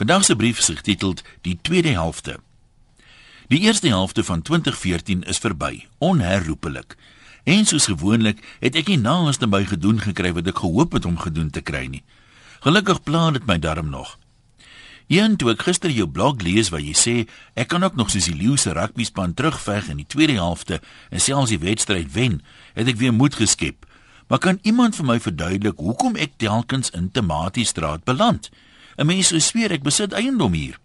Vandag se brief is getiteld Die tweede helfte. Die eerste helfte van 2014 is verby, onherroepelik. En soos gewoonlik het ek nie naaste by gedoen gekry wat ek gehoop het om gedoen te kry nie. Gelukkig plan dit my darm nog. Een toe ek gister jou blog lees waar jy sê ek kan ook nog soos die leeu se rugbyspan terugveg in die tweede helfte en selfs die wedstryd wen, het ek weer moed geskep. Maar kan iemand vir my verduidelik hoekom ek telkens in Tematies-straat beland? 'n Mens sou sweer ek besit eiendom hier.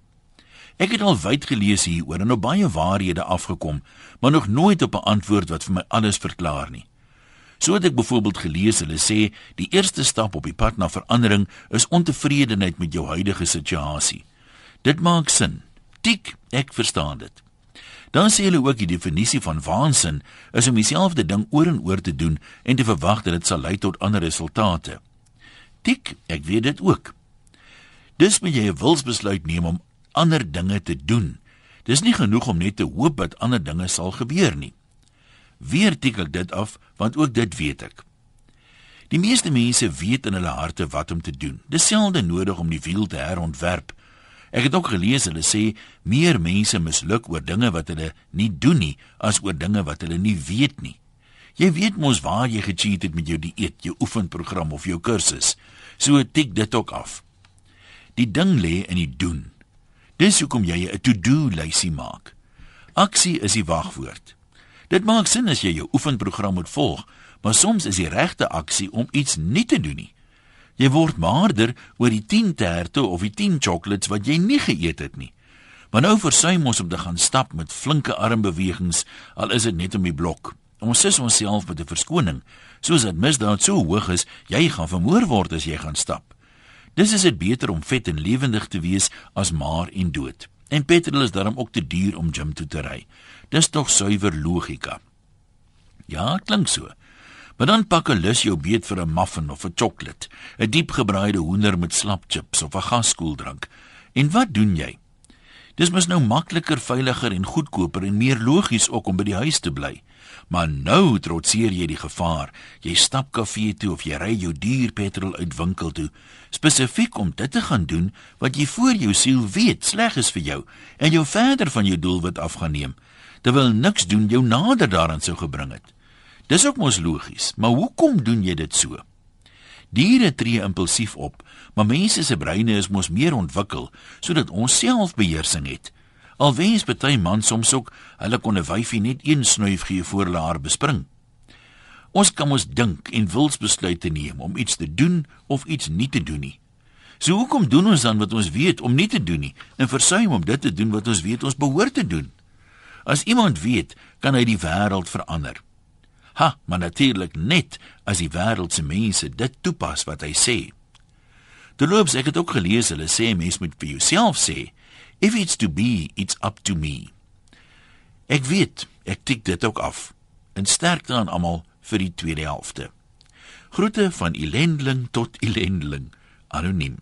Ek het al wyd gelees hieroor en op baie waarhede afgekom, maar nog nooit op 'n antwoord wat vir my alles verklaar nie. So het ek byvoorbeeld gelees hulle sê die eerste stap op die pad na verandering is ontevredenheid met jou huidige situasie. Dit maak sin. Tik, ek verstaan dit. Dan sê hulle ook die definisie van waansin is om dieselfde ding oor en oor te doen en te verwag dat dit sal lei tot ander resultate. Tik, ek weet dit ook. Dis moet jy 'n wilsbesluit neem om ander dinge te doen. Dis nie genoeg om net te hoop dat ander dinge sal gebeur nie. Weer tik ek dit af want ook dit weet ek. Die meeste mense weet in hulle harte wat om te doen. Dis selde nodig om die wiel te herontwerp. Ek het ook gelees hulle sê meer mense misluk oor dinge wat hulle nie doen nie as oor dinge wat hulle nie weet nie. Jy weet mos waar jy gecheat het met jou dieet, jou oefenprogram of jou kursus. So tik dit ook af. Die ding lê in die doen. Dis hoekom jy 'n to-do lysie maak. Aksie is die wagwoord. Dit maak sin as jy jou oefenprogram moet volg, maar soms is die regte aksie om iets nie te doen nie. Jy word maarder oor die 10 terte of die 10 chocolates wat jy nie geëet het nie. Maar nou versuim ons om te gaan stap met flinke armbewegings, al is dit net om die blok. Ons sis onsself met 'n verskoning, soos dit misdaad so hoog is, jy gaan vermoor word as jy gaan stap. Dis is dit beter om vet en lewendig te wees as maar en dood. En petrol is daarom ook te duur om gym toe te ry. Dis tog suiwer logika. Ja, klink so. Maar dan pak 'n lus jou beet vir 'n muffin of 'n sjokolade, 'n diepgebraaide hoender met slapchips of 'n gaskoeldrank. En wat doen jy? Dis mos nou makliker, veiliger en goedkoper en meer logies ook om by die huis te bly. Maar nou trotseer jy die gevaar. Jy stap kafee toe of jy ry jou duur petrol uit winkel toe, spesifiek om dit te gaan doen wat jy voor jou siel weet sleg is vir jou en jou verder van jou doelwit afgaan neem terwyl niks doen jou nader daaraan sou gebring het. Dis ook mos logies, maar hoekom doen jy dit so? Diere tree impulsief op, maar mense se breine is mos meer ontwikkel sodat ons selfbeheersing het. Al wens baie man soms ook hulle kon 'n wyfie net een snuif gee voor hulle haar bespring. Ons kan mos dink en wilsbesluite neem om iets te doen of iets nie te doen nie. So hoekom doen ons dan wat ons weet om nie te doen nie en versuim om dit te doen wat ons weet ons behoort te doen? As iemand weet, kan hy die wêreld verander. Ha, maar natuurlik net as die wêreld se mense dit toepas wat hy sê. Terloops, ek het ook gelees hulle sê mens moet vir jouself sê, if it's to be, it's up to me. Ek weet, ek tik dit ook af. En sterkte aan almal vir die tweede helfte. Groete van elendeling tot elendeling, anoniem.